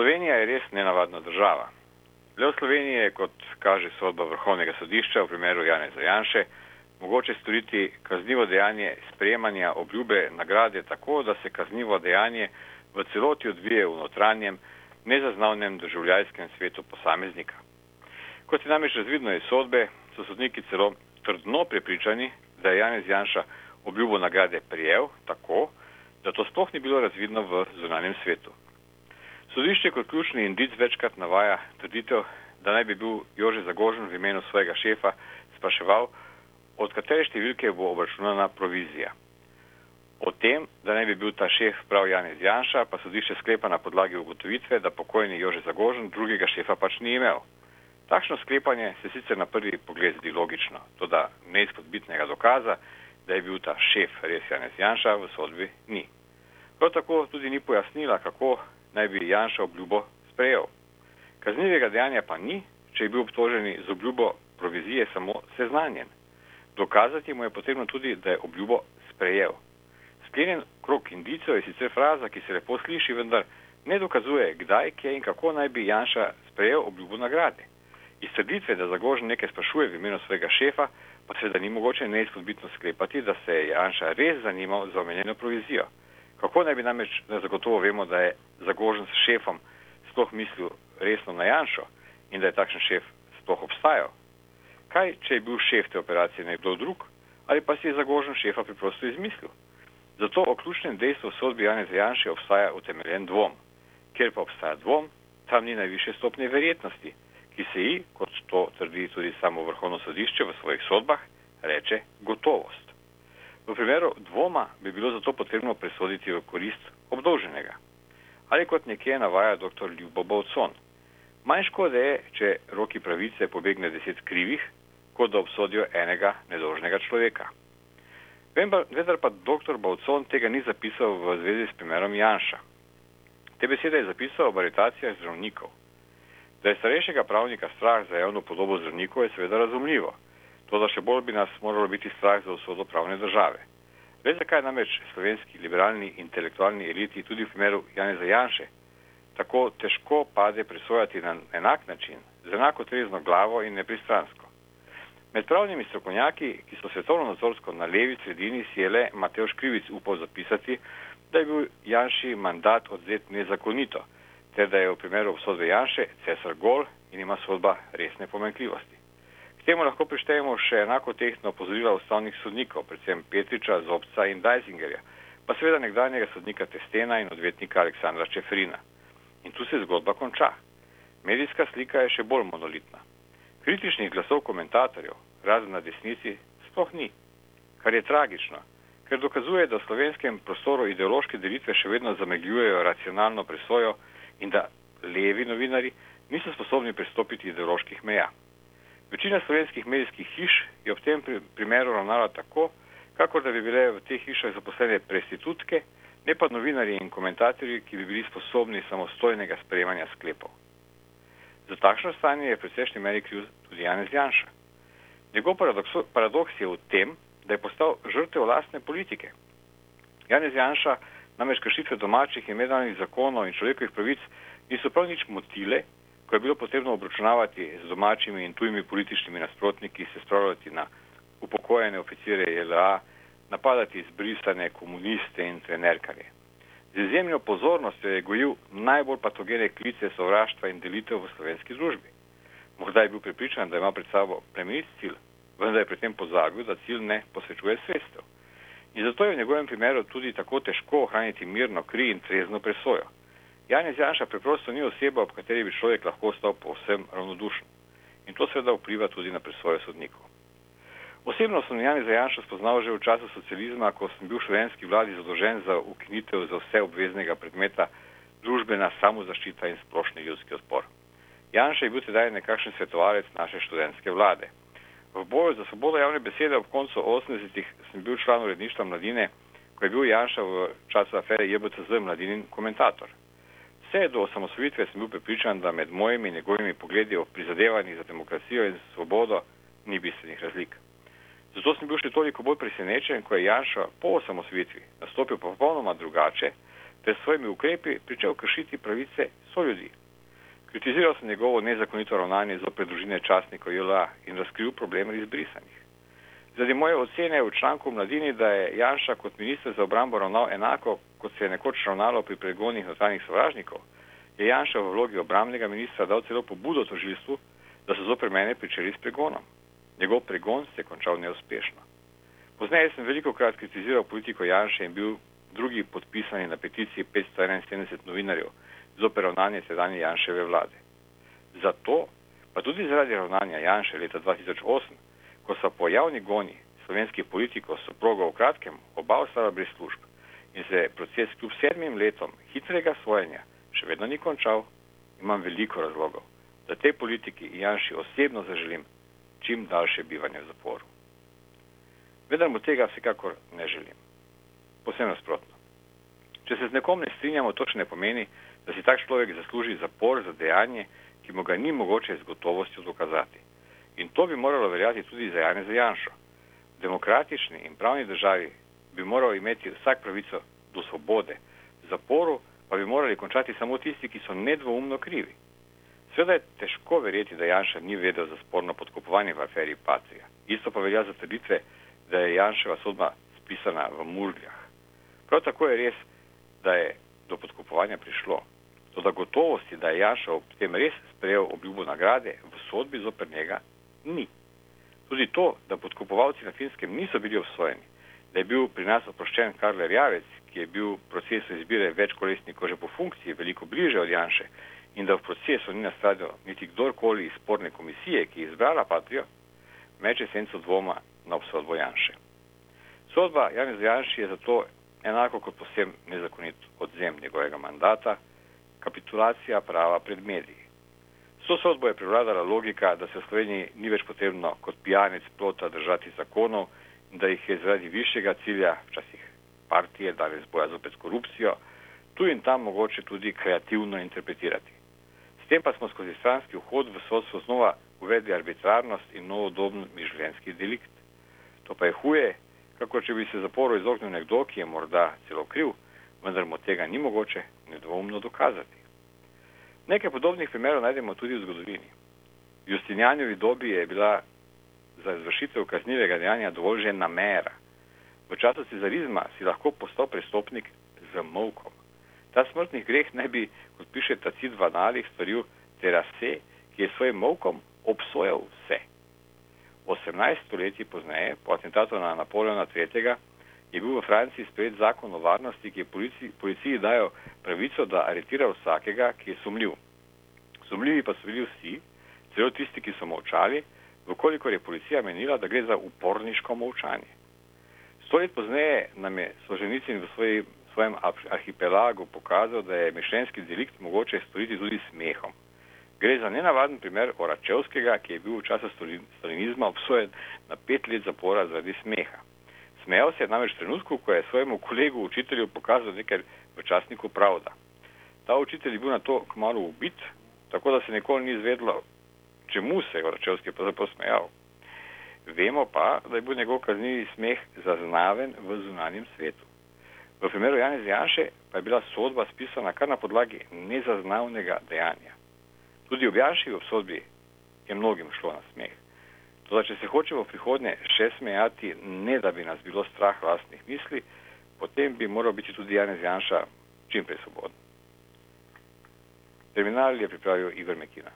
Slovenija je res nenavadna država. Le v Sloveniji je, kot kaže sodba vrhovnega sodišča v primeru Jane Zajanše, mogoče storiti kaznivo dejanje sprejemanja obljube nagrade tako, da se kaznivo dejanje v celoti odvije v notranjem, nezaznavnem državljanskem svetu posameznika. Kot je namreč razvidno iz sodbe, so sodniki celo trdno prepričani, da je Janez Janša obljubo nagrade prijel tako, da to sploh ni bilo razvidno v zunanjem svetu. Sodišče kot ključni indic večkrat navaja trditev, da naj bi bil Jože Zagožen v imenu svojega šefa spraševal, od katere številke bo obračunana provizija. O tem, da naj bi bil ta šef prav Janez Janša, pa sodišče sklepa na podlagi ugotovitve, da pokojni Jože Zagožen drugega šefa pač ni imel. Takšno sklepanje se sicer na prvi pogled zdi logično, to da neizpodbitnega dokaza, da je bil ta šef res Janez Janša, v sodbi ni. Prav tako tudi ni pojasnila, kako naj bi Janša obljubo sprejel. Kaznivega dejanja pa ni, če je bil obtoženi z obljubo provizije samo seznanjen. Dokazati mu je potrebno tudi, da je obljubo sprejel. Sklenjen krok indicov je sicer fraza, ki se lepo sliši, vendar ne dokazuje, kdaj, kje in kako naj bi Janša sprejel obljubo nagrade. Iz trditve, da Zagožen nekaj sprašuje v imenu svojega šefa, pa seveda ni mogoče neizpodbitno sklepati, da se je Janša res zanimal za omenjeno provizijo. Kako naj bi namreč, da zagotovo vemo, da je Zagožen s šefom sploh mislil resno na Janšo in da je takšen šef sploh obstajal? Kaj, če je bil šef te operacije nekdo drug ali pa si je Zagožen šefa preprosto izmislil? Zato o ključnem dejstvu sodbi Janeza Janše obstaja utemeljen dvom. Ker pa obstaja dvom, tam ni najviše stopne verjetnosti, ki se ji, kot to trdi tudi samo vrhovno sodišče v svojih sodbah, reče gotovost. V primeru dvoma bi bilo zato potrebno presoditi v korist obdolženega. Ali kot nekje navaja dr. Ljubo Bovcon. Manj škode je, če roki pravice pobegne deset krivih, kot da obsodijo enega nedolžnega človeka. Vendar pa dr. Bovcon tega ni zapisal v zvezi s primerom Janša. Te besede je zapisal v aretacijah zdravnikov. Da je starejšega pravnika strah za javno podobo zdravnikov je seveda razumljivo. To, da še bolj bi nas moralo biti strah za usodo pravne države. Veš, zakaj namreč slovenski liberalni intelektualni eliti tudi v primeru Janeza Janše tako težko pade presojati na enak način, z enako trezno glavo in nepristransko. Med pravnimi strokovnjaki, ki so svetovno nadzorsko na levi sredini, si je le Mateoš Krivic upal zapisati, da je bil Janši mandat odzet nezakonito, ter da je v primeru obsodbe Janše cesar gol in ima sodba resne pomenkljivosti. Temu lahko prištejemo še enako tehno opozorila ustavnih sodnikov, predvsem Petriča, Zobca in Dajzingerja, pa seveda nekdanjega sodnika Testena in odvetnika Aleksandra Čefrina. In tu se zgodba konča. Medijska slika je še bolj monolitna. Kritičnih glasov komentatorjev, razen na desnici, sploh ni, kar je tragično, ker dokazuje, da v slovenskem prostoru ideološke delitve še vedno zamegljujejo racionalno presojo in da levi novinari niso sposobni pristopiti ideoloških meja. Večina slovenskih medijskih hiš je v tem primeru ravnala tako, kakor da bi bile v teh hišah zaposlene prestitutke, ne pa novinarji in komentatorji, ki bi bili sposobni samostojnega sprejemanja sklepov. Za takšno stanje je precejšnji meri kriv tudi Janez Janša. Njegov paradoks, paradoks je v tem, da je postal žrtev lastne politike. Janez Janša namreč kršitve domačih in mednarodnih zakonov in človekovih pravic niso prav nič motile, ko je bilo potrebno obračunavati z domačimi in tujimi političnimi nasprotniki, se spravljati na upokojene oficire JLA, napadati izbrisane komuniste in trenerkarje. Z izjemno pozornostjo je gojil najbolj patogene klice sovraštva in delitev v slovenski družbi. Morda je bil pripričan, da ima pred sabo plemenit cilj, vendar je pri tem pozabil, da cilj ne posvečuje sredstev. In zato je v njegovem primeru tudi tako težko ohraniti mirno kri in trezno presojo. Janez Janša preprosto ni oseba, ob kateri bi človek lahko ostal povsem ravnodušen. In to seveda vpliva tudi na presojo sodnikov. Osebno sem Janez Janša spoznal že v času socializma, ko sem bil v študentski vladi zadolžen za ukinitev za vse obveznega predmeta družbena samozaščita in splošni ljudski odpor. Janša je bil tedaj nekakšen svetovalec naše študentske vlade. V boju za svobodo javne besede ob koncu 80-ih sem bil član uredništva mladine, ko je bil Janša v času afere JBCZ mladinin komentator. Vse do osamosvojitve sem bil prepričan, da med mojimi in njegovimi pogledi o prizadevanjih za demokracijo in svobodo ni bistvenih razlik. Zato sem bil še toliko bolj presenečen, ko je Janša po osamosvojitvi nastopil popolnoma drugače, ter s svojimi ukrepi pričel kršiti pravice so ljudi. Kritiziral sem njegovo nezakonito ravnanje z opredružine častnikov JLA in razkril problem izbrisanih. Zaradi moje ocene v članku mladini, da je Janša kot minister za obrambo ravnal enako, kot se je nekoč ravnalo pri pregonih notranjih sovražnikov, je Janša v vlogi obramnega ministra dal celo pobudo tožilstvu, da so zoper mene pričeli s pregonom. Njegov pregon se je končal neuspešno. Pozneje sem veliko krat kritiziral politiko Janša in bil drugi podpisani na peticiji 571 novinarjev zoper ravnanje sedanje Janševe vlade. Zato, pa tudi zaradi ravnanja Janše leta 2008, ko so po javni goni slovenskih politikov soprogo v kratkem oba ostala brez služb in se proces kljub sedmim letom hitrega sojenja še vedno ni končal, imam veliko razlogov, da tej politiki Janši osebno zaželim čim daljše bivanje v zaporu. Vendar mu tega vsekakor ne želim. Posebno nasprotno. Če se z nekom ne strinjamo, to še ne pomeni, da si tak človek zasluži zapor za dejanje, ki mu ga ni mogoče z gotovostjo dokazati. In to bi moralo veljati tudi za Jane Zajanšo. V demokratični in pravni državi bi moral imeti vsak pravico do svobode, v zaporu pa bi morali končati samo tisti, ki so nedvoumno krivi. Sveda je težko verjeti, da Janša ni vedel za sporno podkupovanje v aferi Pacija. Isto pa velja za trditve, da je Janševa sodba spisana v Murgljah. Prav tako je res, da je do podkupovanja prišlo. Toda gotovosti, da je Janša ob tem res sprejel obljubo nagrade, v sodbi zoper njega ni. Tudi to, da podkupovalci na finskem niso bili obsojeni, da je bil pri nas oproščen Karl Rjavec, ki je bil v procesu izbire več kolesnikov že po funkciji veliko bliže od Janše in da v procesu ni nastradil niti kdorkoli iz sporne komisije, ki je izbrala Patrijo, meče senco dvoma na obsodbo Janše. Sodba Janez Janši je zato enako kot posebno nezakonit odzem njegovega mandata, kapitulacija prava pred mediji. So sodbo je prevladala logika, da se v Sloveniji ni več potrebno kot pijanec plota držati zakonov in da jih je zaradi višjega cilja, včasih partije, danes boja zopet korupcijo, tu in tam mogoče tudi kreativno interpretirati. S tem pa smo skozi stranski vhod v sodstvo znova uvedli arbitrarnost in novodobni življenjski delikt. To pa je huje, kako če bi se zaporu izognil nekdo, ki je morda celo kriv, vendar mu tega ni mogoče nedvoumno dokazati. Nekaj podobnih primerov najdemo tudi v zgodovini. V Justinjanjovi dobi je bila za izvršitev kaznivega dejanja dovolj že namera. V času cizarizma si lahko postal prestopnik z molkom. Ta smrtni greh naj bi, kot piše Tacit v analih, storil Terase, ki je svojim molkom obsojal vse. 18 stoletij pozneje, po atentatu na Napoleona III., je bil v Franciji sprejet zakon o varnosti, ki je policiji, policiji dajo pravico, da aretira vsakega, ki je sumljiv. Sumljivi pa so bili vsi, celo tisti, ki so molčali, vkolikor je policija menila, da gre za uporniško molčanje. Sto let pozneje nam je Složenicin v svoji, svojem arhipelagu pokazal, da je mišljenski delikt mogoče storiti tudi smehom. Gre za nenavaden primer Oračevskega, ki je bil v času stalinizma obsojen na pet let zapora zaradi smeha. Smejal se je namreč trenutku, ko je svojemu kolegu učitelju pokazal nekaj v časniku Pravda. Ta učitelj je bil na to kmalo ubit, tako da se nikoli ni izvedlo, čemu se je Oračevski pravzaprav smejal. Vemo pa, da je bil njegov kaznjivi smeh zaznaven v zunanjem svetu. V primeru Janez Janše pa je bila sodba spisana kar na podlagi nezaznavnega dejanja. Tudi v Janševi obsodbi je mnogim šlo na smeh. Toda, če se hočemo v prihodnje še smejati, ne da bi nas bilo strah vlastnih misli, potem bi moral biti tudi Janez Janša čim prej svoboden. Terminal je pripravil Igor Mekina.